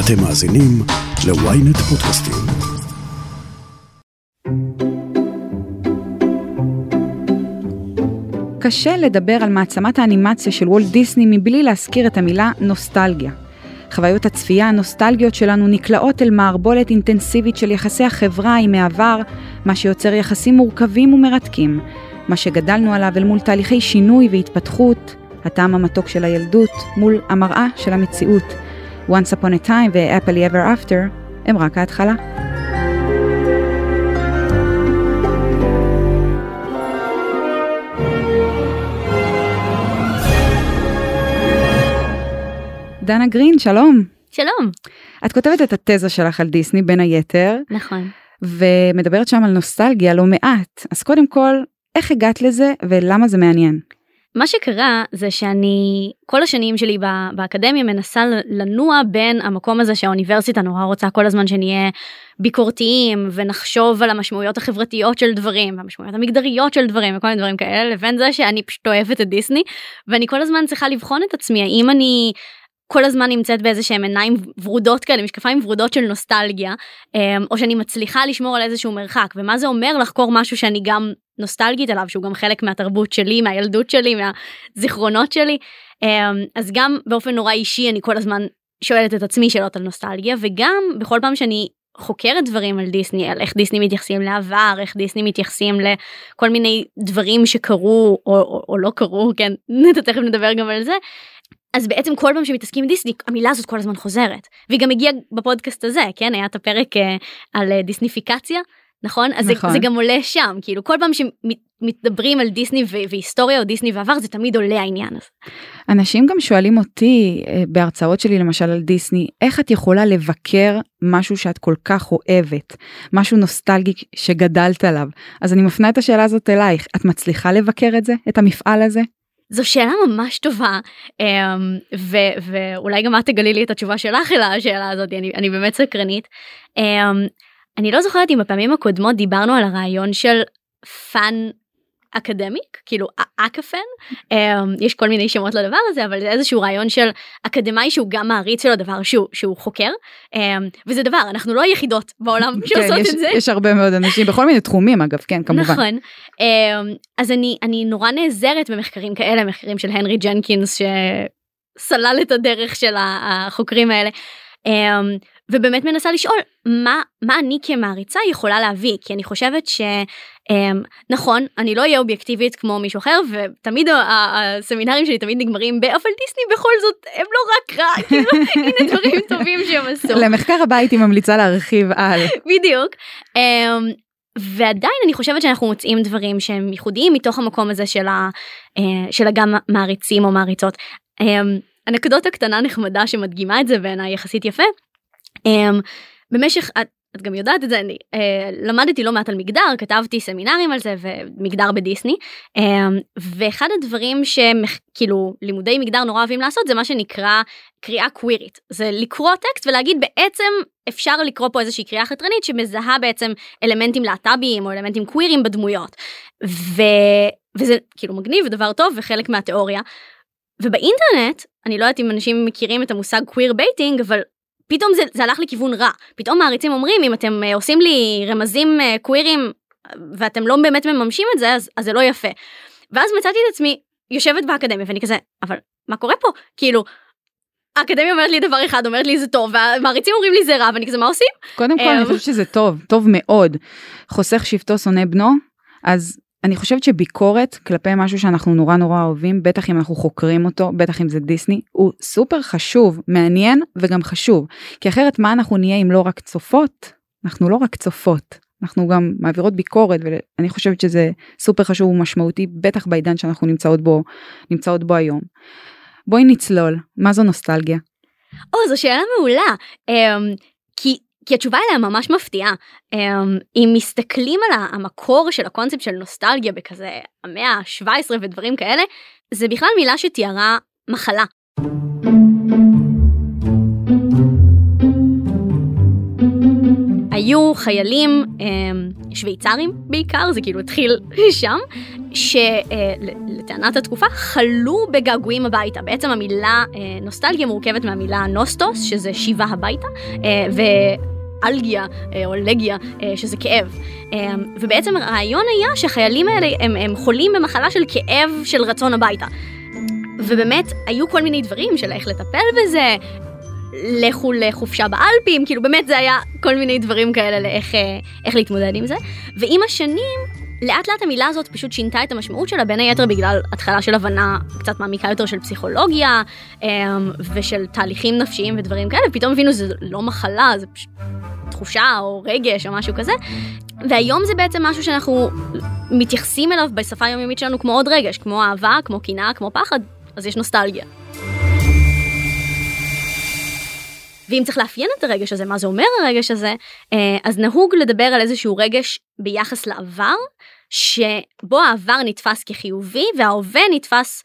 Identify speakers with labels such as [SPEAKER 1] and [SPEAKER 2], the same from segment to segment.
[SPEAKER 1] אתם מאזינים ל-ynet פודקאסטים.
[SPEAKER 2] קשה לדבר על מעצמת האנימציה של וולט דיסני מבלי להזכיר את המילה נוסטלגיה. חוויות הצפייה הנוסטלגיות שלנו נקלעות אל מערבולת אינטנסיבית של יחסי החברה עם העבר, מה שיוצר יחסים מורכבים ומרתקים, מה שגדלנו עליו אל מול תהליכי שינוי והתפתחות, הטעם המתוק של הילדות מול המראה של המציאות. Once Upon a Time ו-Happily Ever After הם רק ההתחלה. דנה גרין, שלום.
[SPEAKER 3] שלום.
[SPEAKER 2] את כותבת את התזה שלך על דיסני בין היתר.
[SPEAKER 3] נכון.
[SPEAKER 2] ומדברת שם על נוסטלגיה לא מעט. אז קודם כל, איך הגעת לזה ולמה זה מעניין?
[SPEAKER 3] מה שקרה זה שאני כל השנים שלי באקדמיה מנסה לנוע בין המקום הזה שהאוניברסיטה נורא רוצה כל הזמן שנהיה ביקורתיים ונחשוב על המשמעויות החברתיות של דברים המשמעויות המגדריות של דברים וכל מיני דברים כאלה לבין זה שאני פשוט אוהבת את דיסני ואני כל הזמן צריכה לבחון את עצמי האם אני כל הזמן נמצאת באיזה שהם עיניים ורודות כאלה משקפיים ורודות של נוסטלגיה או שאני מצליחה לשמור על איזשהו מרחק ומה זה אומר לחקור משהו שאני גם נוסטלגית עליו שהוא גם חלק מהתרבות שלי מהילדות שלי מהזיכרונות שלי. אז גם באופן נורא אישי אני כל הזמן שואלת את עצמי שאלות על נוסטלגיה וגם בכל פעם שאני חוקרת דברים על דיסני על איך דיסני מתייחסים לעבר איך דיסני מתייחסים לכל מיני דברים שקרו או, או, או לא קרו כן תכף נדבר גם על זה אז בעצם כל פעם שמתעסקים עם דיסני המילה הזאת כל הזמן חוזרת. והיא גם הגיעה בפודקאסט הזה כן היה את הפרק אה, על אה, דיסניפיקציה נכון אז נכון. זה, זה גם עולה שם כאילו כל פעם שמדברים על דיסני והיסטוריה או דיסני ועבר זה תמיד עולה העניין הזה.
[SPEAKER 2] אנשים גם שואלים אותי אה, בהרצאות שלי למשל על דיסני איך את יכולה לבקר משהו שאת כל כך אוהבת משהו נוסטלגי שגדלת עליו אז אני מפנה את השאלה הזאת אלייך את מצליחה לבקר את זה את המפעל הזה.
[SPEAKER 3] זו שאלה ממש טובה אמ, ו- ואולי גם את תגלי לי את התשובה שלך אל השאלה הזאת אני, אני באמת סקרנית. אמ, אני לא זוכרת אם בפעמים הקודמות דיברנו על הרעיון של fan academic כאילו aca-fan. אמ, יש כל מיני שמות לדבר הזה אבל זה איזשהו רעיון של אקדמאי שהוא גם מעריץ של הדבר שהוא שהוא חוקר. וזה דבר אנחנו לא היחידות בעולם כן, שעושות
[SPEAKER 2] יש,
[SPEAKER 3] את זה.
[SPEAKER 2] יש הרבה מאוד אנשים בכל מיני תחומים אגב כן כמובן.
[SPEAKER 3] נכון. אז אני אני נורא נעזרת במחקרים כאלה מחקרים של הנרי ג'נקינס שסלל את הדרך של החוקרים האלה. ובאמת מנסה לשאול מה מה אני כמעריצה יכולה להביא כי אני חושבת שנכון אני לא אהיה אובייקטיבית כמו מישהו אחר ותמיד הסמינרים שלי תמיד נגמרים באבל דיסני בכל זאת הם לא רק רע כאילו הנה דברים טובים שהם עשו.
[SPEAKER 2] למחקר הבא הייתי ממליצה להרחיב על.
[SPEAKER 3] בדיוק. אמ, ועדיין אני חושבת שאנחנו מוצאים דברים שהם ייחודיים מתוך המקום הזה של, ה, אה, של הגם מעריצים או מעריצות. אמ, אנקדוטה קטנה נחמדה שמדגימה את זה בעיניי יחסית יפה. Um, במשך את, את גם יודעת את זה אני uh, למדתי לא מעט על מגדר כתבתי סמינרים על זה ומגדר בדיסני. um, ואחד הדברים שכאילו לימודי מגדר נורא אוהבים לעשות זה מה שנקרא קריאה קווירית. זה לקרוא טקסט ולהגיד בעצם אפשר לקרוא פה איזושהי קריאה חתרנית שמזהה בעצם אלמנטים להט"ביים או אלמנטים קווירים בדמויות. ו... וזה כאילו מגניב ודבר טוב וחלק מהתיאוריה. ובאינטרנט אני לא יודעת אם אנשים מכירים את המושג queer baiting אבל פתאום זה, זה הלך לכיוון רע. פתאום מעריצים אומרים, אם אתם uh, עושים לי רמזים קווירים ואתם לא באמת מממשים את זה, אז, אז זה לא יפה. ואז מצאתי את עצמי יושבת באקדמיה ואני כזה, אבל מה קורה פה? כאילו, האקדמיה אומרת לי דבר אחד, אומרת לי זה טוב, והמעריצים אומרים לי זה רע, ואני כזה, מה עושים?
[SPEAKER 2] קודם כל, אני חושבת שזה טוב, טוב מאוד. חוסך שבטו שונא בנו, אז אני חושבת שביקורת כלפי משהו שאנחנו נורא נורא אוהבים, בטח אם אנחנו חוקרים אותו, בטח אם זה דיסני, הוא סופר חשוב, מעניין וגם חשוב. כי אחרת מה אנחנו נהיה אם לא רק צופות? אנחנו לא רק צופות, אנחנו גם מעבירות ביקורת ואני חושבת שזה סופר חשוב ומשמעותי, בטח בעידן שאנחנו נמצאות בו, נמצאות בו היום. בואי נצלול, מה זו נוסטלגיה?
[SPEAKER 3] או, זו שאלה מעולה. Um, כי כי התשובה אליה ממש מפתיעה. אמ, אם מסתכלים על המקור של הקונספט של נוסטלגיה בכזה המאה ה-17 ודברים כאלה, זה בכלל מילה שתיארה מחלה. היו חיילים אמ, שוויצרים בעיקר, זה כאילו התחיל שם, שלטענת התקופה חלו בגעגועים הביתה. בעצם המילה נוסטלגיה מורכבת מהמילה נוסטוס, שזה שיבה הביתה, ו... אלגיה או לגיה שזה כאב ובעצם הרעיון היה שהחיילים האלה הם, הם חולים במחלה של כאב של רצון הביתה. ובאמת היו כל מיני דברים של איך לטפל בזה לכו לחופשה באלפים, כאילו באמת זה היה כל מיני דברים כאלה לאיך איך להתמודד עם זה. ועם השנים, לאט לאט המילה הזאת פשוט שינתה את המשמעות שלה, בין היתר בגלל התחלה של הבנה קצת מעמיקה יותר של פסיכולוגיה ושל תהליכים נפשיים ודברים כאלה, פתאום הבינו שזה לא מחלה, זה פשוט תחושה או רגש או משהו כזה. והיום זה בעצם משהו שאנחנו מתייחסים אליו בשפה היומיומית שלנו כמו עוד רגש, כמו אהבה, כמו קנאה, כמו פחד, אז יש נוסטלגיה. ואם צריך לאפיין את הרגש הזה, מה זה אומר הרגש הזה, אה, אז נהוג לדבר על איזשהו רגש ביחס לעבר, שבו העבר נתפס כחיובי וההווה נתפס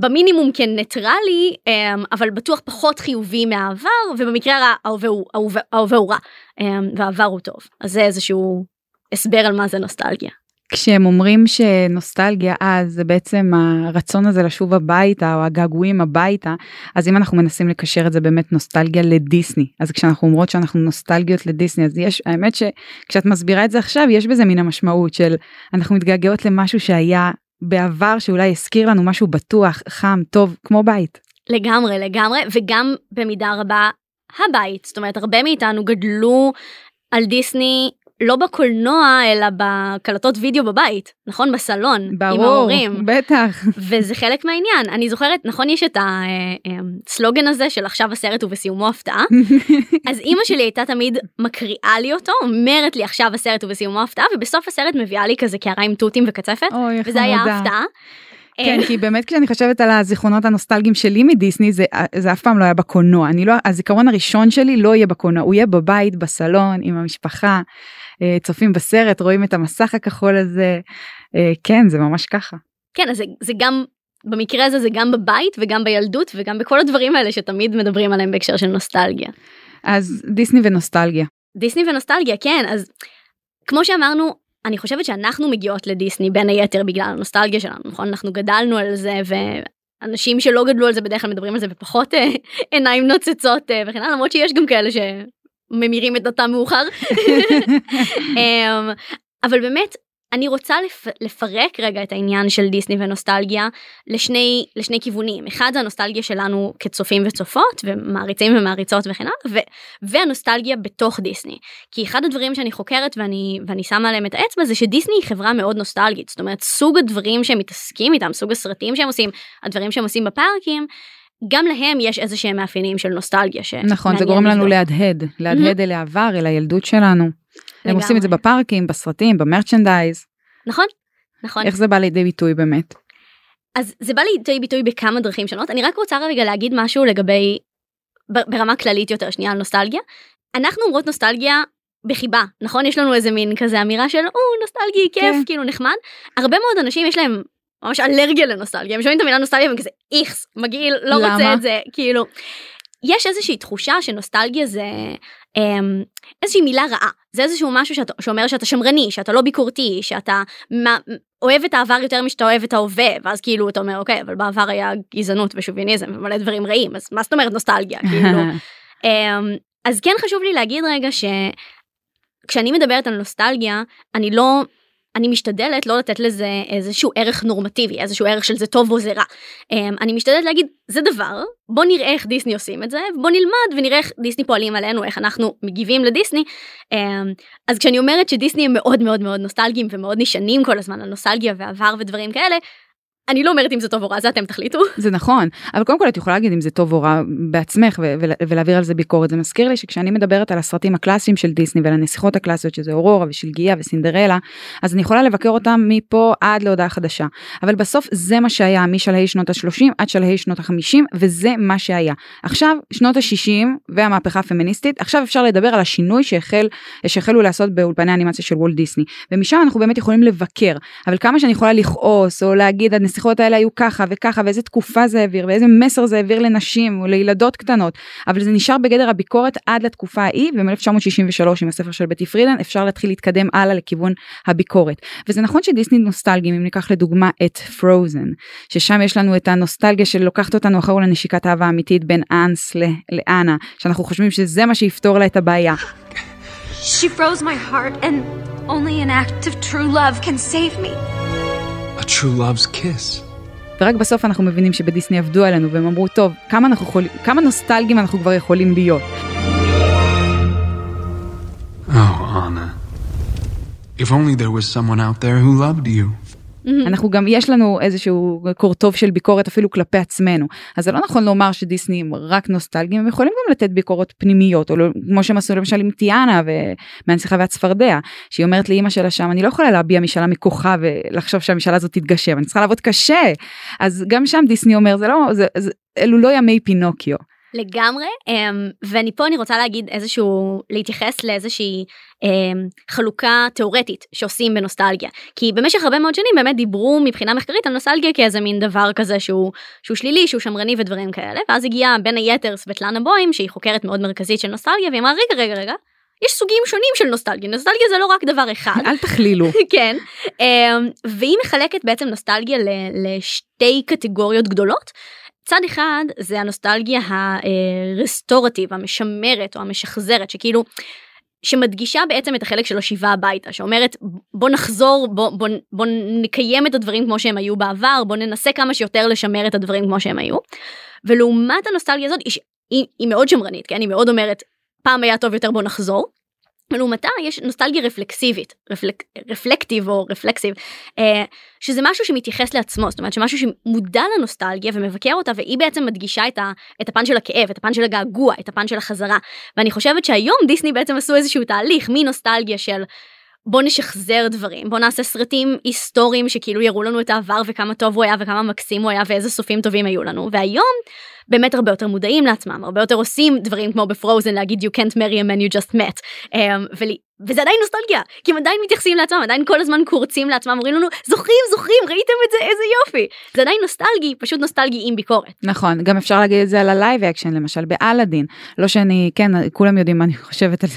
[SPEAKER 3] במינימום כניטרלי, אה, אבל בטוח פחות חיובי מהעבר, ובמקרה הרע ההווה הוא רע, אה, והעבר הוא טוב. אז זה איזשהו הסבר על מה זה נוסטלגיה.
[SPEAKER 2] כשהם אומרים שנוסטלגיה אז זה בעצם הרצון הזה לשוב הביתה או הגעגועים הביתה אז אם אנחנו מנסים לקשר את זה באמת נוסטלגיה לדיסני אז כשאנחנו אומרות שאנחנו נוסטלגיות לדיסני אז יש האמת שכשאת מסבירה את זה עכשיו יש בזה מן המשמעות של אנחנו מתגעגעות למשהו שהיה בעבר שאולי הזכיר לנו משהו בטוח חם טוב כמו בית.
[SPEAKER 3] לגמרי לגמרי וגם במידה רבה הבית זאת אומרת הרבה מאיתנו גדלו על דיסני לא בקולנוע אלא בקלטות וידאו בבית נכון? בסלון
[SPEAKER 2] ברור,
[SPEAKER 3] עם ההורים
[SPEAKER 2] בטח.
[SPEAKER 3] וזה חלק מהעניין. אני זוכרת נכון יש את הסלוגן הזה של עכשיו הסרט ובסיומו הפתעה? אז אימא שלי הייתה תמיד מקריאה לי אותו אומרת לי עכשיו הסרט ובסיומו הפתעה ובסוף הסרט מביאה לי כזה קערה עם תותים וקצפת
[SPEAKER 2] אוי,
[SPEAKER 3] וזה היה הפתעה.
[SPEAKER 2] כן, כי באמת כשאני חושבת על הזיכרונות הנוסטלגיים שלי מדיסני זה, זה אף פעם לא היה בקולנוע. לא הזיכרון הראשון שלי לא יהיה בקולנוע הוא יהיה בבית בסלון עם המשפחה. אה, צופים בסרט רואים את המסך הכחול הזה אה, כן זה ממש ככה.
[SPEAKER 3] כן אז זה, זה גם במקרה הזה זה גם בבית וגם בילדות וגם בכל הדברים האלה שתמיד מדברים עליהם בהקשר של נוסטלגיה.
[SPEAKER 2] אז דיסני ונוסטלגיה.
[SPEAKER 3] דיסני ונוסטלגיה כן אז כמו שאמרנו אני חושבת שאנחנו מגיעות לדיסני בין היתר בגלל הנוסטלגיה שלנו נכון אנחנו גדלנו על זה ואנשים שלא גדלו על זה בדרך כלל מדברים על זה בפחות אה, עיניים נוצצות אה, וכן הלאה למרות שיש גם כאלה שממירים את דתם מאוחר. אמ, אבל באמת אני רוצה לפ... לפרק רגע את העניין של דיסני ונוסטלגיה לשני לשני כיוונים. אחד זה הנוסטלגיה שלנו כצופים וצופות ומעריצים ומעריצות וכן הלאה ו... והנוסטלגיה בתוך דיסני. כי אחד הדברים שאני חוקרת ואני ואני שמה עליהם את האצבע זה שדיסני היא חברה מאוד נוסטלגית. זאת אומרת סוג הדברים שהם מתעסקים איתם סוג הסרטים שהם עושים הדברים שהם עושים בפארקים גם להם יש איזה שהם מאפיינים של נוסטלגיה.
[SPEAKER 2] נכון זה גורם לנו להדהד להדהד אל העבר אל הילדות שלנו. הם עושים את זה בפארקים, בסרטים, במרצ'נדייז.
[SPEAKER 3] נכון, נכון.
[SPEAKER 2] איך זה בא לידי ביטוי באמת?
[SPEAKER 3] אז זה בא לידי ביטוי בכמה דרכים שונות. אני רק רוצה רגע להגיד משהו לגבי, ברמה כללית יותר, שנייה על נוסטלגיה. אנחנו אומרות נוסטלגיה בחיבה, נכון? יש לנו איזה מין כזה אמירה של, או, נוסטלגי, כיף, כן. כאילו נחמד. הרבה מאוד אנשים יש להם ממש אלרגיה לנוסטלגיה, הם שומעים את המילה נוסטלגיה והם כזה איכס, מגעיל, לא למה? רוצה את זה, כאילו. יש איזושהי תחושה שנוסטלגיה זה אמ, איזושהי מילה רעה. זה איזשהו משהו שאתה, שאומר שאתה שמרני שאתה לא ביקורתי שאתה מה, אוהב את העבר יותר משאתה אוהב את ההווה. ואז כאילו אתה אומר אוקיי אבל בעבר היה גזענות ושוביניזם ומלא דברים רעים. אז מה זאת אומרת נוסטלגיה? כאילו אמ, אז כן חשוב לי להגיד רגע שכשאני מדברת על נוסטלגיה אני לא אני משתדלת לא לתת לזה איזשהו ערך נורמטיבי איזשהו ערך של זה טוב או זה רע. Um, אני משתדלת להגיד זה דבר בוא נראה איך דיסני עושים את זה בוא נלמד ונראה איך דיסני פועלים עלינו איך אנחנו מגיבים לדיסני. Um, אז כשאני אומרת שדיסני הם מאוד מאוד מאוד נוסטלגיים ומאוד נשענים כל הזמן על נוסטלגיה ועבר ודברים כאלה אני לא אומרת אם זה טוב או רע זה אתם תחליטו.
[SPEAKER 2] זה נכון אבל קודם כל את יכולה להגיד אם זה טוב או רע בעצמך ולהעביר על זה ביקורת. זה מזכיר לי שכשאני מדברת על הסרטים הקלאסיים של דיסני ועל הנסיכות הקלאסיות שזה אורורה ושלגיה וסינדרלה אז אני יכולה לבקר אותם מפה עד להודעה חדשה. אבל בסוף זה מה שהיה משלהי שנות ה-30 עד שלהי שנות ה-50 וזה מה שהיה. עכשיו שנות ה-60 והמהפכה הפמיניסטית עכשיו אפשר לדבר על השינוי שהחל שהחלו לעשות באולפני האנימציה של וולט דיסני. ומשם אנחנו באמת יכולים לבקר. אבל כמה שאני יכולה לכעוס או להגיד הרציחות האלה היו ככה וככה ואיזה תקופה זה העביר ואיזה מסר זה העביר לנשים או לילדות קטנות אבל זה נשאר בגדר הביקורת עד לתקופה ההיא ו-1963 עם הספר של בטי פרידן אפשר להתחיל להתקדם הלאה לכיוון הביקורת וזה נכון שדיסני נוסטלגיים אם ניקח לדוגמה את פרוזן ששם יש לנו את הנוסטלגיה של לוקחת אותנו אחרון לנשיקת אהבה אמיתית בין אנס לאנה שאנחנו חושבים שזה מה שיפתור לה את הבעיה.
[SPEAKER 4] She froze my heart and only an act of true love can save me.
[SPEAKER 5] A true love's kiss.
[SPEAKER 2] ורק בסוף אנחנו מבינים שבדיסני עבדו עלינו והם אמרו טוב כמה אנחנו יכולים כמה נוסטלגים אנחנו כבר יכולים להיות.
[SPEAKER 5] Oh, Anna. If only there was someone out there who loved you.
[SPEAKER 2] אנחנו גם יש לנו איזשהו קורטוב של ביקורת אפילו כלפי עצמנו. אז זה לא נכון לומר שדיסני הם רק נוסטלגיים הם יכולים גם לתת ביקורות פנימיות או לא, כמו שהם עשו למשל עם טיאנה ומהנסיכה והצפרדע שהיא אומרת לאימא שלה שם אני לא יכולה להביע משאלה מכוחה ולחשוב שהמשאלה הזאת תתגשם אני צריכה לעבוד קשה. אז גם שם דיסני אומר זה לא זה, זה אלו לא ימי פינוקיו.
[SPEAKER 3] לגמרי אמ, ואני פה אני רוצה להגיד איזשהו להתייחס לאיזושהי אמ, חלוקה תאורטית שעושים בנוסטלגיה. כי במשך הרבה מאוד שנים באמת דיברו מבחינה מחקרית על נוסטלגיה כאיזה מין דבר כזה שהוא שהוא שלילי שהוא שמרני ודברים כאלה. ואז הגיעה בין היתר סבטלנה בוים שהיא חוקרת מאוד מרכזית של נוסטלגיה והיא אמרה רגע רגע רגע יש סוגים שונים של נוסטלגיה. נוסטלגיה זה לא רק דבר אחד.
[SPEAKER 2] אל תכלילו.
[SPEAKER 3] כן. אמ, והיא מחלקת בעצם נוסטלגיה לשתי קטגוריות גדולות צד אחד זה הנוסטלגיה הרסטורטיב המשמרת או המשחזרת שכאילו שמדגישה בעצם את החלק של השיבה הביתה שאומרת בוא נחזור בוא, בוא, בוא נקיים את הדברים כמו שהם היו בעבר בוא ננסה כמה שיותר לשמר את הדברים כמו שהם היו. ולעומת הנוסטלגיה הזאת היא, היא, מאוד שמרנית כן היא מאוד אומרת פעם היה טוב יותר בוא נחזור לעומתה יש נוסטלגיה רפלקסיבית, רפלק, רפלקטיב או רפלקסיב, אה, שזה משהו שמתייחס לעצמו, זאת אומרת שמשהו שמודע לנוסטלגיה ומבקר אותה והיא בעצם מדגישה את, ה, את הפן של הכאב, את הפן של הגעגוע, את הפן של החזרה. ואני חושבת שהיום דיסני בעצם עשו איזשהו תהליך מנוסטלגיה של בוא נשחזר דברים, בוא נעשה סרטים היסטוריים שכאילו יראו לנו את העבר וכמה טוב הוא היה וכמה מקסים הוא היה ואיזה סופים טובים היו לנו, והיום באמת הרבה יותר מודעים לעצמם, הרבה יותר עושים דברים כמו בפרוזן להגיד you can't marry a man you just met. Um, ולי, וזה עדיין נוסטלגיה, כי הם עדיין מתייחסים לעצמם, עדיין כל הזמן קורצים לעצמם, אומרים לנו זוכרים זוכרים ראיתם את זה איזה יופי. זה עדיין נוסטלגי, פשוט נוסטלגי עם ביקורת.
[SPEAKER 2] נכון, גם אפשר להגיד את זה על ה live action למשל באלאדין. לא שאני, כן, כולם יודעים מה אני חושבת על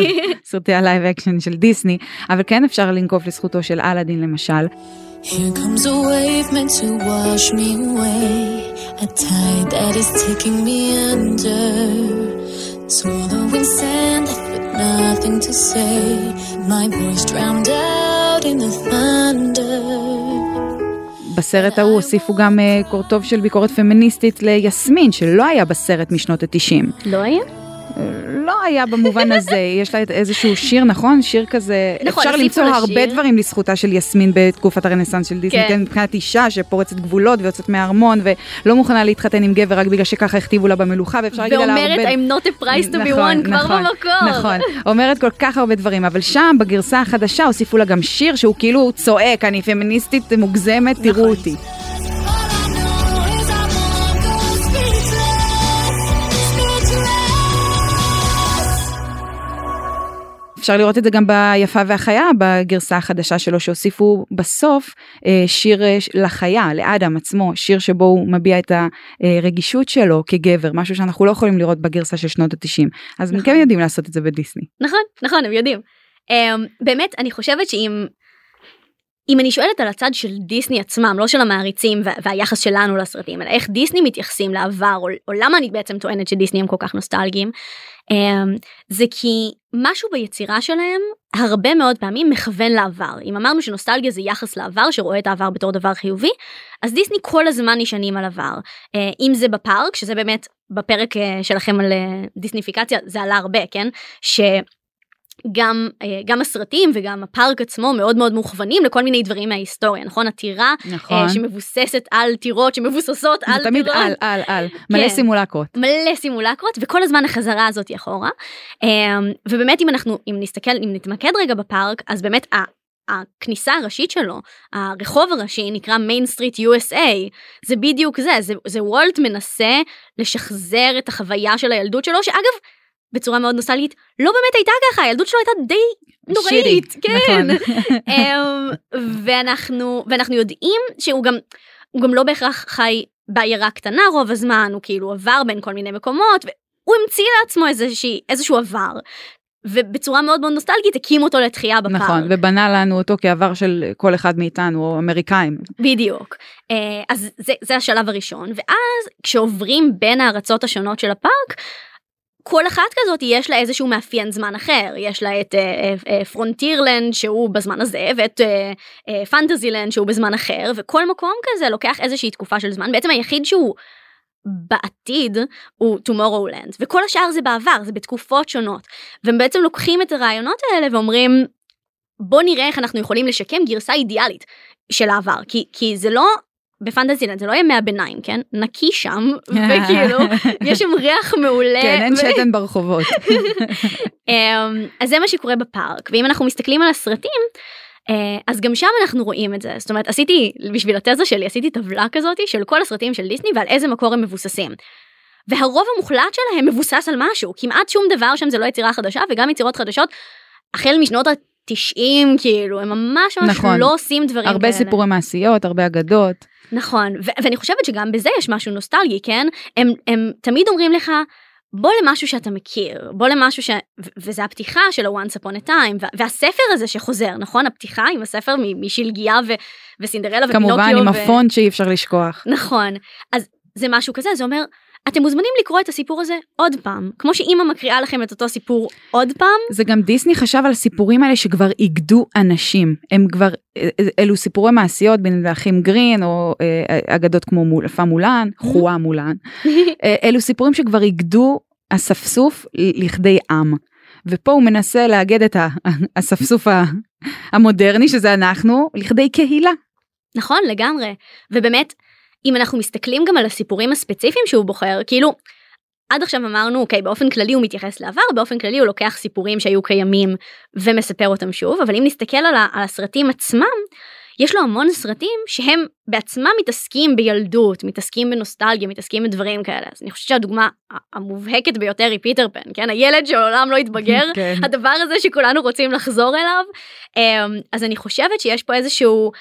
[SPEAKER 2] סרטי ה live action של דיסני, אבל כן אפשר לנקוף לזכותו של אלאדין למשל. Here comes a wave meant to wash me away, a tide that is taking me under, swallowing sand with nothing to say, my voice drowned out in the thunder. בסרט ההוא הוסיפו גם קורטוב של ביקורת פמיניסטית ליסמין שלא היה בסרט משנות התשעים.
[SPEAKER 3] לא היה?
[SPEAKER 2] לא היה במובן הזה, יש לה איזשהו שיר, נכון? שיר כזה,
[SPEAKER 3] נכון,
[SPEAKER 2] אפשר למצוא
[SPEAKER 3] לשיר.
[SPEAKER 2] הרבה דברים לזכותה של יסמין בתקופת הרנסאנס של דיסני,
[SPEAKER 3] כן.
[SPEAKER 2] כן, מבחינת אישה שפורצת גבולות ויוצאת מהארמון ולא מוכנה להתחתן עם גבר רק בגלל שככה הכתיבו לה במלוכה, ואפשר להגיד עליה הרבה...
[SPEAKER 3] ואומרת I'm not a price to be
[SPEAKER 2] נכון,
[SPEAKER 3] one כבר
[SPEAKER 2] נכון,
[SPEAKER 3] במקור.
[SPEAKER 2] נכון, אומרת כל כך הרבה דברים, אבל שם בגרסה החדשה הוסיפו לה גם שיר שהוא כאילו צועק, אני פמיניסטית מוגזמת,
[SPEAKER 3] נכון.
[SPEAKER 2] תראו אותי. אפשר לראות את זה גם ביפה והחיה בגרסה החדשה שלו שהוסיפו בסוף אה, שיר אה, לחיה לאדם עצמו שיר שבו הוא מביע את הרגישות שלו כגבר משהו שאנחנו לא יכולים לראות בגרסה של שנות התשעים אז הם כן יודעים לעשות את זה בדיסני.
[SPEAKER 3] נכון, נכון, הם יודעים. Um, באמת, אני חושבת שאם... אם אני שואלת על הצד של דיסני עצמם, לא של המעריצים וה, והיחס שלנו לסרטים, אלא איך דיסני מתייחסים לעבר, או, או למה אני בעצם טוענת שדיסני הם כל כך נוסטלגיים, um, זה כי משהו ביצירה שלהם הרבה מאוד פעמים מכוון לעבר. אם אמרנו שנוסטלגיה זה יחס לעבר שרואה את העבר בתור דבר חיובי, אז דיסני כל הזמן נשענים על עבר. Uh, אם זה בפארק, שזה באמת בפרק uh, שלכם על uh, דיסניפיקציה, זה עלה הרבה, כן? ש... גם גם הסרטים וגם הפארק עצמו מאוד מאוד מוכוונים לכל מיני דברים מההיסטוריה נכון הטירה
[SPEAKER 2] נכון.
[SPEAKER 3] שמבוססת על טירות שמבוססות על
[SPEAKER 2] זה תמיד
[SPEAKER 3] טירות.
[SPEAKER 2] על על על מלא
[SPEAKER 3] כן.
[SPEAKER 2] סימולקרות.
[SPEAKER 3] מלא סימולקרות וכל הזמן החזרה הזאת אחורה אמ, ובאמת אם אנחנו אם נסתכל אם נתמקד רגע בפארק אז באמת ה- הכניסה הראשית שלו הרחוב הראשי נקרא מיין סטריט USA זה בדיוק זה זה, זה וולט מנסה לשחזר את החוויה של הילדות שלו שאגב בצורה מאוד נוסטלגית לא באמת הייתה ככה הילדות שלו הייתה די נוראית
[SPEAKER 2] שירי,
[SPEAKER 3] כן
[SPEAKER 2] נכון.
[SPEAKER 3] אמ, ואנחנו ואנחנו יודעים שהוא גם הוא גם לא בהכרח חי בעיירה קטנה רוב הזמן, הוא כאילו עבר בין כל מיני מקומות, והוא המציא לעצמו איזושהי, איזשהו עבר. ובצורה מאוד מאוד נוסטלגית הקים אותו לתחייה בפארק.
[SPEAKER 2] נכון, ובנה לנו אותו כעבר של כל אחד מאיתנו, או אמריקאים.
[SPEAKER 3] בדיוק. אה, אז זה, זה השלב הראשון, ואז כשעוברים בין הארצות השונות של הפארק, כל אחת כזאת יש לה איזשהו מאפיין זמן אחר. יש לה את פרונטירלנד uh, uh, שהוא בזמן הזה ואת פנטזילנד uh, uh, שהוא בזמן אחר וכל מקום כזה לוקח איזושהי תקופה של זמן. בעצם היחיד שהוא בעתיד הוא tomorrowland וכל השאר זה בעבר זה בתקופות שונות. והם בעצם לוקחים את הרעיונות האלה ואומרים בוא נראה איך אנחנו יכולים לשקם גרסה אידיאלית של העבר כי כי זה לא בפנטזילנד זה לא ימי הביניים כן נקי שם וכאילו יש שם ריח מעולה.
[SPEAKER 2] כן אין שתן ברחובות.
[SPEAKER 3] אמ, אז זה מה שקורה בפארק ואם אנחנו מסתכלים על הסרטים אה, אז גם שם אנחנו רואים את זה זאת אומרת עשיתי בשביל התזה שלי עשיתי טבלה כזאת של כל הסרטים של דיסני ועל איזה מקור הם מבוססים. והרוב המוחלט שלהם מבוסס על משהו כמעט שום דבר שם זה לא יצירה חדשה וגם יצירות חדשות החל משנות ה-90 כאילו הם ממש ממש נכון. לא עושים דברים
[SPEAKER 2] הרבה
[SPEAKER 3] כאלה.
[SPEAKER 2] סיפורי מעשיות הרבה אגדות.
[SPEAKER 3] נכון ו- ואני חושבת שגם בזה יש משהו נוסטלגי כן הם הם תמיד אומרים לך בוא למשהו שאתה מכיר בוא למשהו ש... ו- וזה הפתיחה של ה-once upon a time וה- והספר הזה שחוזר נכון הפתיחה עם הספר משלגיה ו- וסינדרלה ופינוקיו.
[SPEAKER 2] כמובן עם הפונט שאי אפשר לשכוח.
[SPEAKER 3] נכון אז זה משהו כזה זה אומר אתם מוזמנים לקרוא את הסיפור הזה עוד פעם כמו שאימא מקריאה לכם את אותו סיפור עוד פעם.
[SPEAKER 2] זה גם דיסני חשב על הסיפורים האלה שכבר איגדו אנשים הם כבר אלו סיפורי מעשיות בין האחים גרין או אה, אגדות כמו מול, מולן חואה מולן אה, אלו סיפורים שכבר איגדו אספסוף לכדי עם. ופה הוא מנסה לאגד את האספסוף המודרני שזה אנחנו לכדי קהילה.
[SPEAKER 3] נכון לגמרי ובאמת אם אנחנו מסתכלים גם על הסיפורים הספציפיים שהוא בוחר כאילו עד עכשיו אמרנו אוקיי באופן כללי הוא מתייחס לעבר באופן כללי הוא לוקח סיפורים שהיו קיימים ומספר אותם שוב אבל אם נסתכל על, על הסרטים עצמם יש לו המון סרטים שהם בעצמם מתעסקים בילדות מתעסקים בנוסטלגיה מתעסקים בדברים כאלה אז אני חושבת שהדוגמה המובהקת ביותר היא פיטר פן כן הילד שלעולם לא התבגר כן. הדבר הזה שכולנו רוצים לחזור אליו אמ, אז אני חושבת שיש פה איזשהו.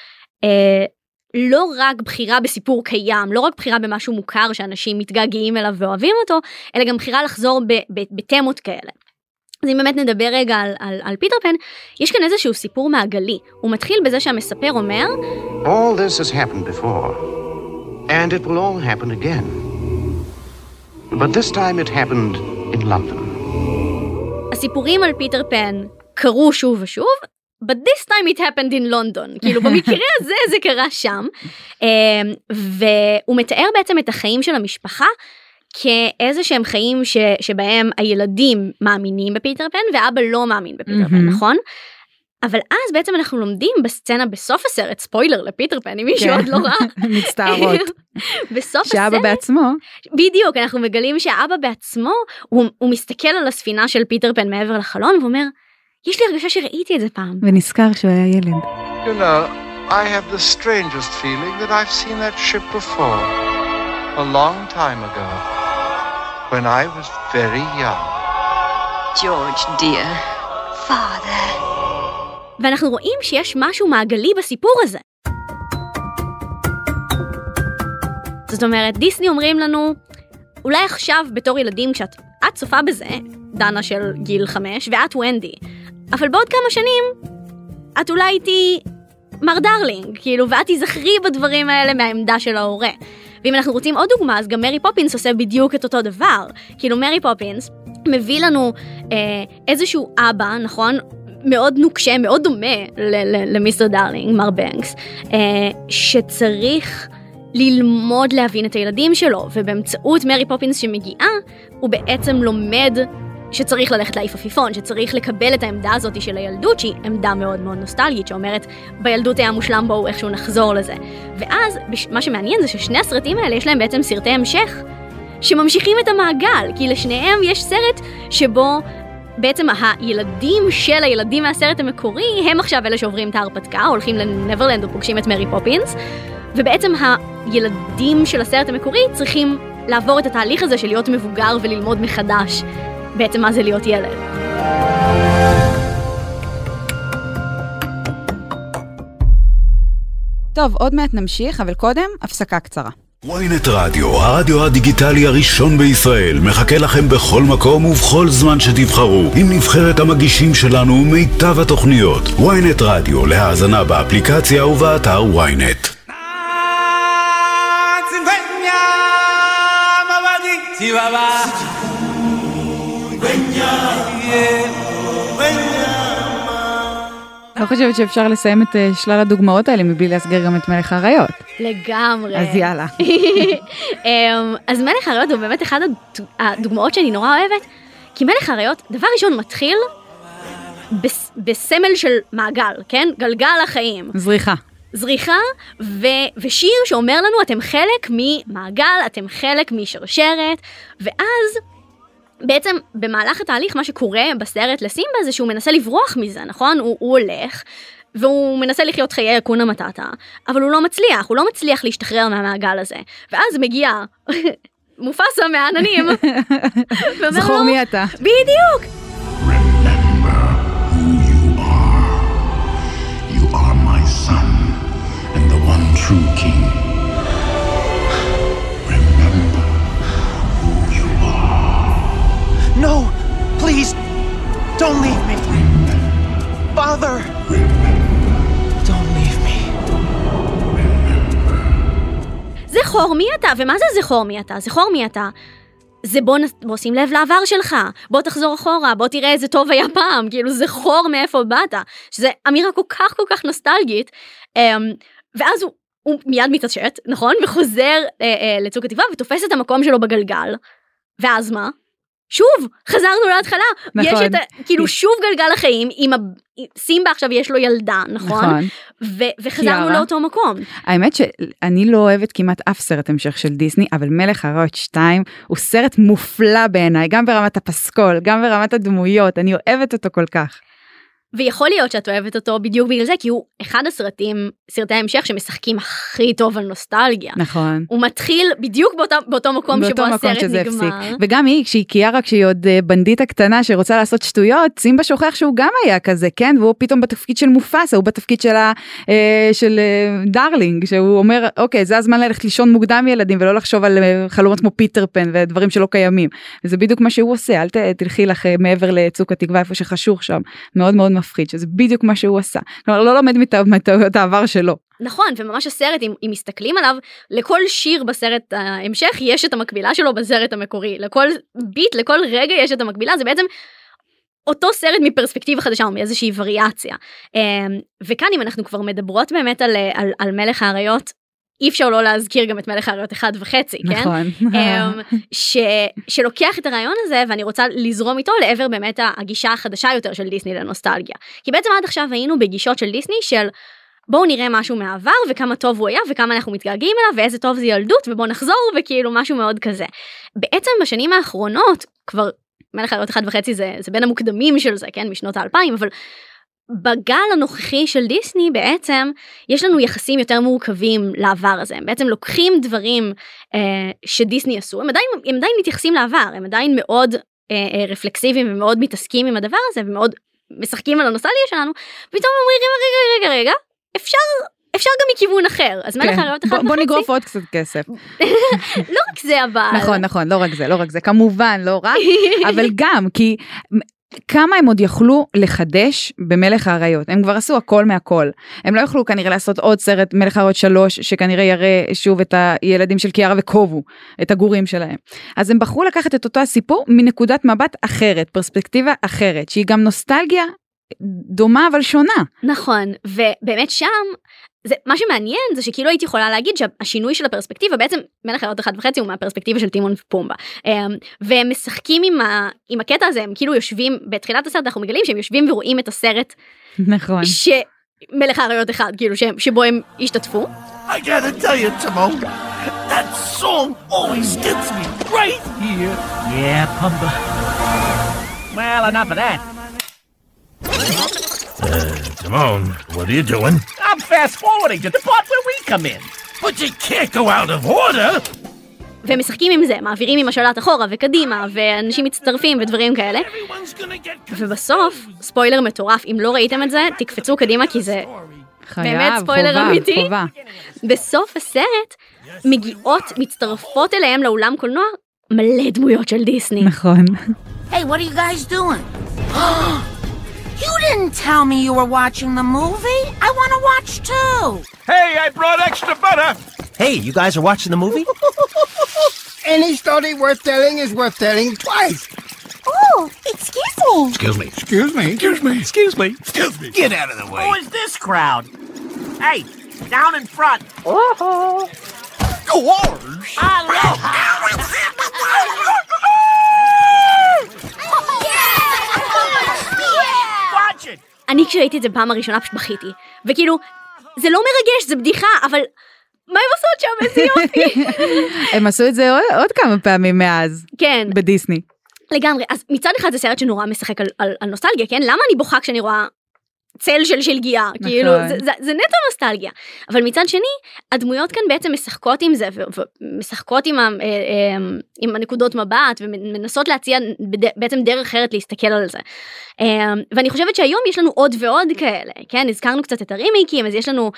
[SPEAKER 3] לא רק בחירה בסיפור קיים, לא רק בחירה במשהו מוכר שאנשים מתגעגעים אליו ואוהבים אותו, אלא גם בחירה לחזור בתמות כאלה. אז אם באמת נדבר רגע על, על, על פיטר פן, יש כאן איזשהו סיפור מעגלי. הוא מתחיל בזה שהמספר אומר,
[SPEAKER 6] All this has happened before, and it will all happen again. But this time it happened in London.
[SPEAKER 3] הסיפורים על פיטר פן קרו שוב ושוב, but this time it happened in London כאילו במקרה הזה זה קרה שם אמ, והוא מתאר בעצם את החיים של המשפחה כאיזה שהם חיים ש, שבהם הילדים מאמינים בפיטר פן ואבא לא מאמין בפיטר פן נכון. אבל אז בעצם אנחנו לומדים בסצנה בסוף הסרט ספוילר לפיטר פן אם מישהו
[SPEAKER 2] כן.
[SPEAKER 3] עוד לא ראה
[SPEAKER 2] מצטערות.
[SPEAKER 3] בסוף
[SPEAKER 2] שאבא
[SPEAKER 3] הסרט
[SPEAKER 2] בעצמו
[SPEAKER 3] בדיוק אנחנו מגלים שהאבא בעצמו הוא, הוא מסתכל על הספינה של פיטר פן מעבר לחלון ואומר יש לי הרגשה שראיתי את זה פעם.
[SPEAKER 2] ונזכר שהוא היה ילד.
[SPEAKER 6] You know, I have the strangest feeling that I've seen that ship before. A long time ago. When I was very young.
[SPEAKER 7] George, dear. Father.
[SPEAKER 3] ואנחנו רואים שיש משהו מעגלי בסיפור הזה. זאת אומרת, דיסני אומרים לנו, אולי עכשיו בתור ילדים כשאת את צופה בזה, דנה של גיל חמש, ואת ונדי, אבל בעוד כמה שנים, את אולי תהיי מר דרלינג, כאילו, ואת תיזכרי בדברים האלה מהעמדה של ההורה. ואם אנחנו רוצים עוד דוגמה, אז גם מרי פופינס עושה בדיוק את אותו דבר. כאילו, מרי פופינס מביא לנו אה, איזשהו אבא, נכון? מאוד נוקשה, מאוד דומה ל mister דרלינג, מר בנקס, אה, שצריך ללמוד להבין את הילדים שלו, ובאמצעות מרי פופינס שמגיעה, הוא בעצם לומד שצריך ללכת להעיף עפיפון, שצריך לקבל את העמדה הזאת של הילדות, שהיא עמדה מאוד מאוד נוסטלגית, שאומרת, בילדות היה מושלם בואו איכשהו נחזור לזה. ואז, מה שמעניין זה ששני הסרטים האלה יש להם בעצם סרטי המשך, שממשיכים את המעגל, כי לשניהם יש סרט שבו בעצם הילדים של הילדים מהסרט המקורי, הם עכשיו אלה שעוברים את ההרפתקה, הולכים לנברלנד ופוגשים את מרי פופינס, ובעצם הילדים של הסרט המקורי צריכים לעבור את התהליך הזה של להיות מבוגר וללמוד מחדש בעצם מה זה להיות ילד.
[SPEAKER 2] טוב, עוד מעט נמשיך, אבל קודם, הפסקה קצרה.
[SPEAKER 1] ynet רדיו, הרדיו הדיגיטלי הראשון בישראל, מחכה לכם בכל מקום ובכל זמן שתבחרו, עם נבחרת המגישים שלנו ומיטב התוכניות. ynet רדיו, להאזנה באפליקציה ובאתר ynet.
[SPEAKER 2] לא חושבת שאפשר לסיים את אה, שלל הדוגמאות האלה מבלי להסגר גם את מלך האריות.
[SPEAKER 3] לגמרי.
[SPEAKER 2] אז יאללה.
[SPEAKER 3] אמ, אז מלך האריות הוא באמת אחד הד- הדוגמאות שאני נורא אוהבת, כי מלך האריות, דבר ראשון מתחיל בס- בסמל של מעגל, כן? גלגל החיים.
[SPEAKER 2] זריחה.
[SPEAKER 3] זריחה ו- ושיר שאומר לנו אתם חלק ממעגל, אתם חלק משרשרת, ואז בעצם במהלך התהליך מה שקורה בסרט לסימבה זה שהוא מנסה לברוח מזה, נכון? הוא, הוא הולך. והוא מנסה לחיות חיי אקונה מטאטה, אבל הוא לא מצליח, הוא לא מצליח להשתחרר מהמעגל הזה. ואז מגיע מופסה מהעננים,
[SPEAKER 2] זכור
[SPEAKER 3] לו,
[SPEAKER 2] מי אתה.
[SPEAKER 3] בדיוק,
[SPEAKER 8] you are. You are my son and the one true king.
[SPEAKER 9] No! Please! Don't leave me! Father! Don't leave me.
[SPEAKER 3] זכור מי אתה, ומה זה זכור מי אתה? זכור מי אתה. זה בוא, נ- בוא שים לב לעבר שלך, בוא תחזור אחורה, בוא תראה איזה טוב היה פעם, כאילו זכור מאיפה באת, שזה אמירה כל כך כל כך נוסטלגית, אמ, ואז הוא, הוא מיד מתעשת, נכון? וחוזר אה, אה, לצוק התקווה ותופס את המקום שלו בגלגל, ואז מה? שוב, חזרנו להתחלה,
[SPEAKER 2] נכון.
[SPEAKER 3] יש את, ה- כאילו שוב גלגל החיים, עם ה... סימבה עכשיו יש לו ילדה, נכון?
[SPEAKER 2] נכון.
[SPEAKER 3] ו- וחזרנו. לאותו מקום.
[SPEAKER 2] האמת שאני לא אוהבת כמעט אף סרט המשך של דיסני, אבל מלך האריות 2 הוא סרט מופלא בעיניי, גם ברמת הפסקול, גם ברמת הדמויות, אני אוהבת אותו כל כך.
[SPEAKER 3] ויכול להיות שאת אוהבת אותו בדיוק בגלל זה, כי הוא אחד הסרטים, סרטי ההמשך שמשחקים הכי טוב על נוסטלגיה.
[SPEAKER 2] נכון.
[SPEAKER 3] הוא מתחיל בדיוק באותה, באותו מקום
[SPEAKER 2] באותו
[SPEAKER 3] שבו
[SPEAKER 2] מקום
[SPEAKER 3] הסרט נגמר.
[SPEAKER 2] הפסיק. וגם היא, כשהיא קיארה, כשהיא עוד אה, בנדיטה קטנה שרוצה לעשות שטויות, סימבה שוכח שהוא גם היה כזה, כן? והוא פתאום בתפקיד של מופאסה, הוא בתפקיד של, ה, אה, של אה, דרלינג, שהוא אומר, אוקיי, זה הזמן ללכת לישון מוקדם ילדים, ולא לחשוב על אה, חלומות כמו פיטר פן ודברים שלא קיימים. וזה בדיוק מה שהוא עושה, אל ת, תלכי לך אה, מעבר לצוק התקווה, איפה שחשוך שם, מאוד מאוד מפחיד, שזה בדיוק מה שהוא עשה. כלומר, לא לומד מטע- מטעויות העבר שלו.
[SPEAKER 3] נכון, וממש הסרט, אם, אם מסתכלים עליו, לכל שיר בסרט ההמשך יש את המקבילה שלו בסרט המקורי. לכל ביט, לכל רגע יש את המקבילה, זה בעצם אותו סרט מפרספקטיבה חדשה או מאיזושהי וריאציה. אמ, וכאן אם אנחנו כבר מדברות באמת על, על, על מלך האריות, אי אפשר לא להזכיר גם את מלך האריות אחד וחצי, כן?
[SPEAKER 2] נכון.
[SPEAKER 3] אמ, ש, שלוקח את הרעיון הזה ואני רוצה לזרום איתו לעבר באמת הגישה החדשה יותר של דיסני לנוסטלגיה. כי בעצם עד עכשיו היינו בגישות של דיסני של בואו נראה משהו מהעבר וכמה טוב הוא היה וכמה אנחנו מתגעגעים אליו ואיזה טוב זה ילדות ובואו נחזור וכאילו משהו מאוד כזה. בעצם בשנים האחרונות כבר מלך האריות אחד וחצי זה, זה בין המוקדמים של זה כן משנות האלפיים אבל בגל הנוכחי של דיסני בעצם יש לנו יחסים יותר מורכבים לעבר הזה. הם בעצם לוקחים דברים אה, שדיסני עשו הם עדיין הם עדיין מתייחסים לעבר הם עדיין מאוד אה, אה, רפלקסיביים ומאוד מתעסקים עם הדבר הזה ומאוד משחקים על הנוסטלגיה שלנו פתאום אומרים רגע רגע רגע אפשר אפשר גם מכיוון אחר. אז מלך
[SPEAKER 2] כן.
[SPEAKER 3] אחד
[SPEAKER 2] בוא, בוא
[SPEAKER 3] וחצי?
[SPEAKER 2] נגרוף עוד קצת כסף.
[SPEAKER 3] לא רק זה אבל.
[SPEAKER 2] נכון נכון לא רק זה לא רק זה. כמובן לא רק אבל גם כי כמה הם עוד יכלו לחדש במלך האריות? הם כבר עשו הכל מהכל. הם לא יכלו כנראה לעשות עוד סרט מלך האריות שלוש שכנראה יראה שוב את הילדים של קיארה וקובו את הגורים שלהם. אז הם בחרו לקחת את אותו הסיפור מנקודת מבט אחרת פרספקטיבה אחרת שהיא גם נוסטלגיה דומה אבל שונה.
[SPEAKER 3] נכון ובאמת שם זה מה שמעניין זה שכאילו הייתי יכולה להגיד שהשינוי של הפרספקטיבה בעצם מלך האריות אחד וחצי הוא מהפרספקטיבה של טימון ופומבה אמ, והם משחקים עם, ה, עם הקטע הזה הם כאילו יושבים בתחילת הסרט אנחנו מגלים שהם יושבים ורואים את הסרט
[SPEAKER 2] נכון
[SPEAKER 3] שמלך האריות אחד כאילו שהם, שבו הם השתתפו
[SPEAKER 9] I gotta tell you, Timon, that song always gets me right here.
[SPEAKER 10] Yeah, Pumba. Well, enough of that.
[SPEAKER 8] Timon, what are you doing?
[SPEAKER 10] I'm fast forwarding to the part where we come in.
[SPEAKER 8] But you can't go out of order.
[SPEAKER 3] והם משחקים עם זה מעבירים עם השלט אחורה וקדימה ואנשים מצטרפים ודברים כאלה ובסוף ספוילר מטורף אם לא ראיתם את זה תקפצו קדימה כי זה
[SPEAKER 2] חייב,
[SPEAKER 3] באמת ספוילר
[SPEAKER 2] חובה,
[SPEAKER 3] אמיתי.
[SPEAKER 2] חובה.
[SPEAKER 3] בסוף הסרט מגיעות, מצטרפות אליהם לאולם קולנוע מלא דמויות של דיסני.
[SPEAKER 2] נכון.
[SPEAKER 11] Hey, what are you guys doing? you didn't tell me you were watching the movie. I want to watch too.
[SPEAKER 9] Hey, I brought extra butter.
[SPEAKER 10] Hey, you guys are watching the movie?
[SPEAKER 12] Any story worth telling is worth telling twice.
[SPEAKER 11] Oh, excuse me.
[SPEAKER 8] Excuse me.
[SPEAKER 12] Excuse me.
[SPEAKER 9] Excuse me.
[SPEAKER 10] Excuse me.
[SPEAKER 8] Excuse me. Get out of the way.
[SPEAKER 10] Who is this crowd? Hey, down in front.
[SPEAKER 9] Go orange.
[SPEAKER 10] Watch it.
[SPEAKER 3] אני כשראיתי את זה פעם הראשונה פשוט בכיתי. וכאילו, זה לא מרגש, זה בדיחה, אבל מה הם עושות שם? איזה יופי.
[SPEAKER 2] הם עשו את זה עוד, עוד כמה פעמים מאז,
[SPEAKER 3] כן,
[SPEAKER 2] בדיסני.
[SPEAKER 3] לגמרי. אז מצד אחד זה סרט שנורא משחק על, על, על נוסטלגיה, כן? למה אני בוכה כשאני רואה צל של שלגיה? כאילו, זה, זה, זה נטו נוסטלגיה. אבל מצד שני, הדמויות כאן בעצם משחקות עם זה, ומשחקות עם, ה- אה, אה, עם הנקודות מבט, ומנסות להציע בעצם דרך אחרת להסתכל על זה. אה, ואני חושבת שהיום יש לנו עוד ועוד כאלה, כן? הזכרנו קצת את הרימייקים, אז יש לנו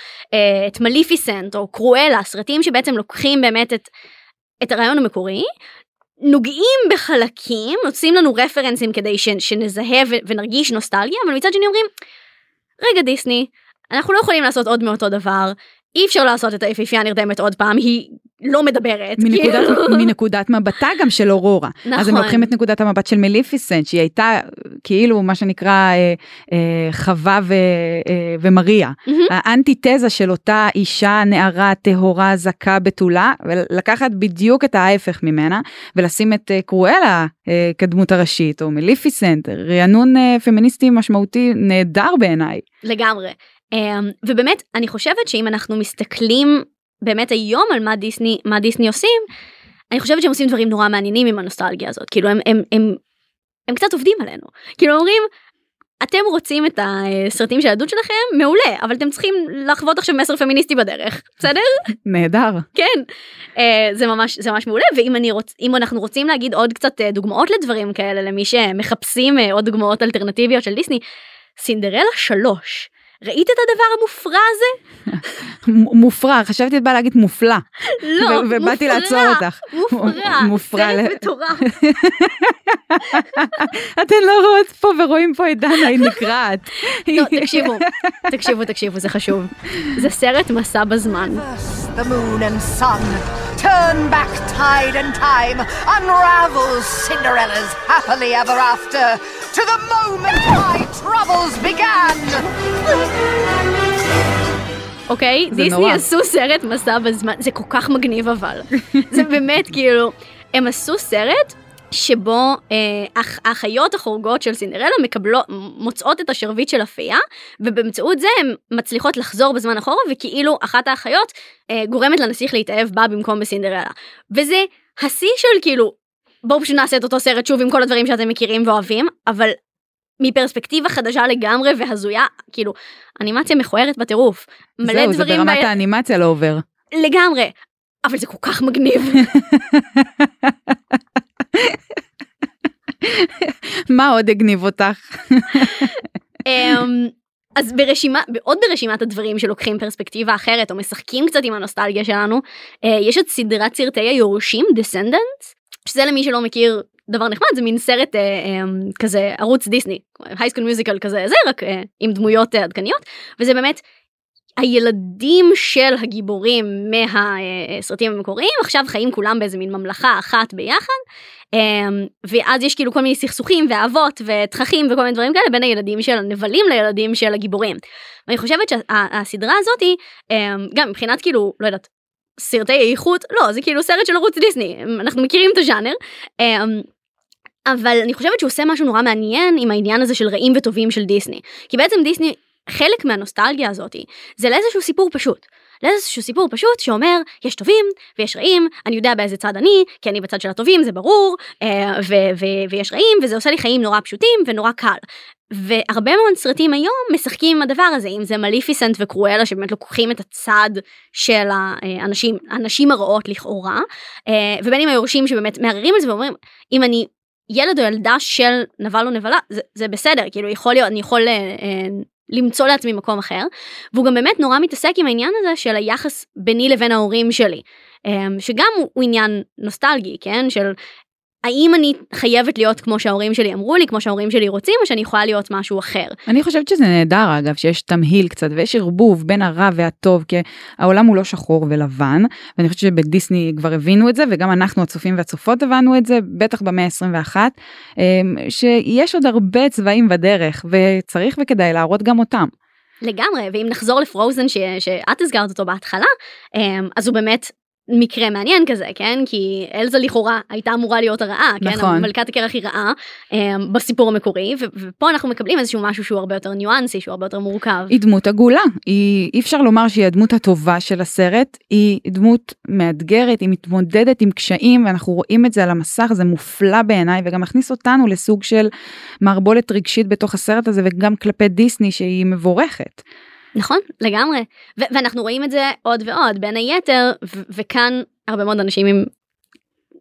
[SPEAKER 3] את מליפיסנט או קרואלה, סרטים שבעצם לוקחים באמת את, את הרעיון המקורי, נוגעים בחלקים, עושים לנו רפרנסים כדי ש, שנזהה ו, ונרגיש נוסטלגיה, אבל מצד שני אומרים, רגע דיסני, אנחנו לא יכולים לעשות עוד מאותו דבר, אי אפשר לעשות את היפיפייה הנרדמת עוד פעם, היא לא מדברת.
[SPEAKER 2] מנקודת,
[SPEAKER 3] כאילו.
[SPEAKER 2] מנקודת מבטה גם של אורורה. אז הם
[SPEAKER 3] נכון.
[SPEAKER 2] לוקחים את נקודת המבט של מליפיסנט, שהיא הייתה כאילו מה שנקרא אה, אה, חווה ו, אה, ומריה.
[SPEAKER 3] מהמם.
[SPEAKER 2] האנטיתזה של אותה אישה, נערה, טהורה, זכה, בתולה, ולקחת בדיוק את ההפך ממנה, ולשים את אה, קרואלה אה, כדמות הראשית, או מליפיסנט, רענון אה, פמיניסטי משמעותי נהדר בעיניי.
[SPEAKER 3] לגמרי. אמ, ובאמת, אני חושבת שאם אנחנו מסתכלים באמת היום על מה דיסני, מה דיסני עושים, אני חושבת שהם עושים דברים נורא מעניינים עם הנוסטלגיה הזאת. כאילו הם, הם, הם, הם קצת עובדים עלינו. כאילו אומרים, אתם רוצים את הסרטים של הילדות שלכם? מעולה, אבל אתם צריכים לחוות עכשיו מסר פמיניסטי בדרך, בסדר?
[SPEAKER 2] נהדר.
[SPEAKER 3] כן, אה, זה ממש זה ממש מעולה ואם אני רוצ, אם אנחנו רוצים להגיד עוד קצת אה, דוגמאות לדברים כאלה למי שמחפשים אה, עוד דוגמאות אלטרנטיביות של דיסני, סינדרלה שלוש. ראית את הדבר המופרע הזה?
[SPEAKER 2] מופרע, חשבתי את באה להגיד מופלא.
[SPEAKER 3] לא,
[SPEAKER 2] ו- ובאתי
[SPEAKER 3] מופרע,
[SPEAKER 2] לעצור אותך.
[SPEAKER 3] מופרע,
[SPEAKER 2] מופרע
[SPEAKER 3] סרט מטורף.
[SPEAKER 2] אתן לא רואות פה ורואים פה את דנה, היא נקרעת.
[SPEAKER 3] לא, תקשיבו, תקשיבו, תקשיבו, זה חשוב. זה סרט מסע בזמן.
[SPEAKER 11] The moon and sun turn back tide and time, unravel Cinderella's happily ever after to the moment my troubles began.
[SPEAKER 3] אוקיי?
[SPEAKER 2] זה
[SPEAKER 3] דיסני
[SPEAKER 2] נורא.
[SPEAKER 3] עשו סרט מסע בזמן, זה כל כך מגניב אבל. זה באמת כאילו, הם עשו סרט שבו אה, האח- האחיות החורגות של סינדרלה מקבלות, מוצאות את השרביט של הפייה, ובאמצעות זה הן מצליחות לחזור בזמן אחורה, וכאילו אחת האחיות אה, גורמת לנסיך להתאהב בה במקום בסינדרלה. וזה השיא של כאילו, בואו פשוט נעשה את אותו סרט שוב עם כל הדברים שאתם מכירים ואוהבים, אבל מפרספקטיבה חדשה לגמרי והזויה, כאילו, אנימציה מכוערת בטירוף. מלא
[SPEAKER 2] זהו, זה
[SPEAKER 3] דברים
[SPEAKER 2] ברמת
[SPEAKER 3] ב-
[SPEAKER 2] האנימציה לא עובר.
[SPEAKER 3] לגמרי. אבל זה כל כך מגניב.
[SPEAKER 2] מה עוד הגניב אותך?
[SPEAKER 3] אמ, אז ברשימה, עוד ברשימת הדברים שלוקחים פרספקטיבה אחרת או משחקים קצת עם הנוסטלגיה שלנו, אה, יש את סדרת סרטי היורשים, Descendants, שזה למי שלא מכיר דבר נחמד, זה מין סרט אה, אה, כזה ערוץ דיסני, הייסקול מיוזיקל כזה, זה רק אה, עם דמויות אה, עדכניות, וזה באמת הילדים של הגיבורים מהסרטים המקוריים עכשיו חיים כולם באיזה מין ממלכה אחת ביחד אמ, ואז יש כאילו כל מיני סכסוכים ואהבות ותככים וכל מיני דברים כאלה בין הילדים של הנבלים לילדים של הגיבורים. ואני חושבת שהסדרה הזאתי אמ, גם מבחינת כאילו לא יודעת סרטי איכות לא זה כאילו סרט של ערוץ דיסני אנחנו מכירים את הז'אנר. אמ, אבל אני חושבת שהוא עושה משהו נורא מעניין עם העניין הזה של רעים וטובים של דיסני כי בעצם דיסני חלק מהנוסטלגיה הזאתי זה לאיזשהו סיפור פשוט. לאיזשהו סיפור פשוט שאומר יש טובים ויש רעים אני יודע באיזה צד אני כי אני בצד של הטובים זה ברור אה, ו- ו- ויש רעים וזה עושה לי חיים נורא פשוטים ונורא קל. והרבה מאוד סרטים היום משחקים עם הדבר הזה אם זה מליפיסנט וקרואלה שבאמת לוקחים את הצד של האנשים הנשים הרעות לכאורה אה, ובין אם היורשים שבאמת מערערים על זה ואומרים אם אני ילד או ילדה של נבל או נבלה זה, זה בסדר כאילו יכול להיות אני יכול אה, אה, למצוא לעצמי מקום אחר. והוא גם באמת נורא מתעסק עם העניין הזה של היחס ביני לבין ההורים שלי שגם הוא עניין נוסטלגי כן? של האם אני חייבת להיות כמו שההורים שלי אמרו לי כמו שההורים שלי רוצים או שאני יכולה להיות משהו אחר.
[SPEAKER 2] אני חושבת שזה נהדר אגב שיש תמהיל קצת ויש ערבוב בין הרע והטוב כי העולם הוא לא שחור ולבן ואני חושבת שבדיסני כבר הבינו את זה וגם אנחנו הצופים והצופות הבנו את זה בטח במאה ה-21 אמ, שיש עוד הרבה צבעים בדרך וצריך וכדאי להראות גם אותם.
[SPEAKER 3] לגמרי ואם נחזור לפרוזן ש... שאת הזכרת אותו בהתחלה אמ, אז הוא באמת מקרה מעניין כזה כן כי אלזה לכאורה הייתה אמורה להיות הרעה נכון. כן מלכת הקרח היא רעה um, בסיפור המקורי ו- ופה אנחנו מקבלים איזשהו משהו שהוא הרבה יותר ניואנסי שהוא הרבה יותר מורכב.
[SPEAKER 2] היא דמות עגולה היא אי אפשר לומר שהיא הדמות הטובה של הסרט היא דמות מאתגרת היא מתמודדת עם קשיים ואנחנו רואים את זה על המסך זה מופלא בעיניי וגם מכניס אותנו לסוג של מערבולת רגשית בתוך הסרט הזה וגם כלפי דיסני שהיא מבורכת.
[SPEAKER 3] נכון לגמרי. ו- ואנחנו רואים את זה עוד ועוד בין היתר ו- וכאן הרבה מאוד אנשים עם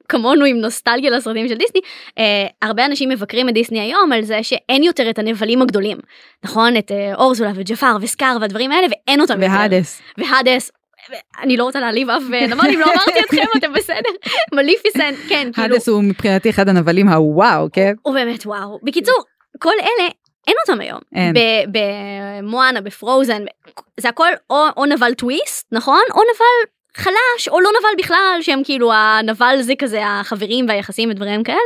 [SPEAKER 3] כמונו עם נוסטלגיה לסרטים של דיסני אה, הרבה אנשים מבקרים את דיסני היום על זה שאין יותר את הנבלים הגדולים. נכון את אה, אורזולה וג'פר וסקאר והדברים האלה ואין אותם
[SPEAKER 2] והאדס.
[SPEAKER 3] והאדס. אני לא רוצה להעליב אף נבל אם לא אמרתי אתכם אתם בסדר. מליפיסנט כן
[SPEAKER 2] כאילו. האדס הוא מבחינתי אחד הנבלים הוואו כן?
[SPEAKER 3] הוא באמת וואו. בקיצור כל אלה אין אותם היום. אין. במואנה, בפרוזן, זה הכל או, או נבל טוויסט, נכון? או נבל חלש, או לא נבל בכלל, שהם כאילו הנבל זה כזה החברים והיחסים ודברים כאלה.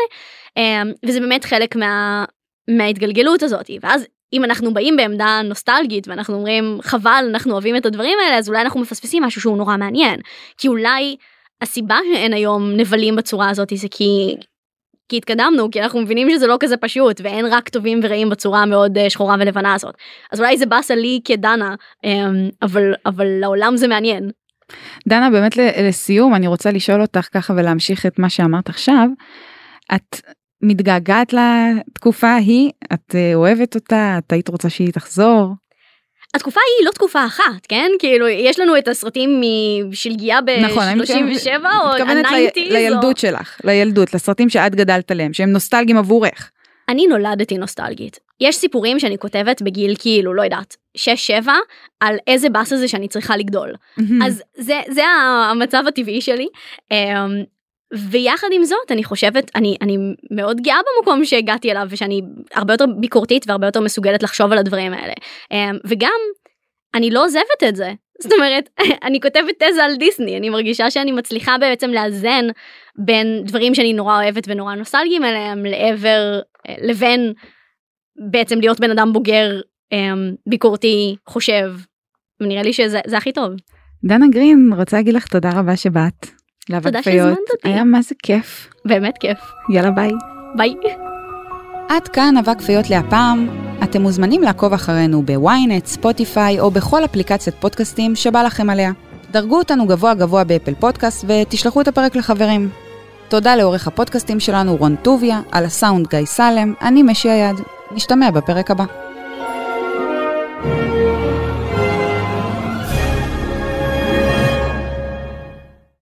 [SPEAKER 3] אמ, וזה באמת חלק מה, מההתגלגלות הזאת. ואז אם אנחנו באים בעמדה נוסטלגית ואנחנו אומרים חבל אנחנו אוהבים את הדברים האלה אז אולי אנחנו מפספסים משהו שהוא נורא מעניין כי אולי הסיבה שאין היום נבלים בצורה הזאת זה כי כי התקדמנו כי אנחנו מבינים שזה לא כזה פשוט ואין רק טובים ורעים בצורה מאוד אה, שחורה ולבנה הזאת אז אולי זה באסה לי כדנה אמ, אבל אבל לעולם זה מעניין.
[SPEAKER 2] דנה באמת לסיום אני רוצה לשאול אותך ככה ולהמשיך את מה שאמרת עכשיו. את מתגעגעת לתקופה ההיא את אה, אוהבת אותה את היית רוצה שהיא תחזור.
[SPEAKER 3] התקופה היא לא תקופה אחת כן כאילו יש לנו את הסרטים משלגיה ב-37 נכון, או
[SPEAKER 2] ה nineties. לילדות או... שלך לילדות לסרטים שאת גדלת עליהם שהם נוסטלגיים עבורך.
[SPEAKER 3] אני נולדתי נוסטלגית יש סיפורים שאני כותבת בגיל כאילו לא יודעת 6-7 על איזה באסה זה שאני צריכה לגדול אז זה זה המצב הטבעי שלי אמ, ויחד עם זאת אני חושבת אני אני מאוד גאה במקום שהגעתי אליו ושאני הרבה יותר ביקורתית והרבה יותר מסוגלת לחשוב על הדברים האלה אמ, וגם אני לא עוזבת את זה זאת אומרת אני כותבת תזה על דיסני אני מרגישה שאני מצליחה בעצם לאזן בין דברים שאני נורא אוהבת ונורא נוסטלגיים אליהם לעבר אה, לבין בעצם להיות בן אדם בוגר אמ, ביקורתי חושב ונראה לי שזה הכי טוב.
[SPEAKER 2] דנה גרין רוצה להגיד לך תודה רבה שבאת.
[SPEAKER 3] תודה שהזמנת אותי.
[SPEAKER 2] היה מה זה כיף.
[SPEAKER 3] באמת כיף.
[SPEAKER 2] יאללה ביי.
[SPEAKER 3] ביי.
[SPEAKER 2] עד כאן אבק פיות להפעם. אתם מוזמנים לעקוב אחרינו בוויינט, ספוטיפיי או בכל אפליקציית פודקאסטים שבא לכם עליה. דרגו אותנו גבוה גבוה באפל פודקאסט ותשלחו את הפרק לחברים. תודה לעורך הפודקאסטים שלנו רון טוביה, על הסאונד גיא סלם, אני משי היד. נשתמע בפרק הבא.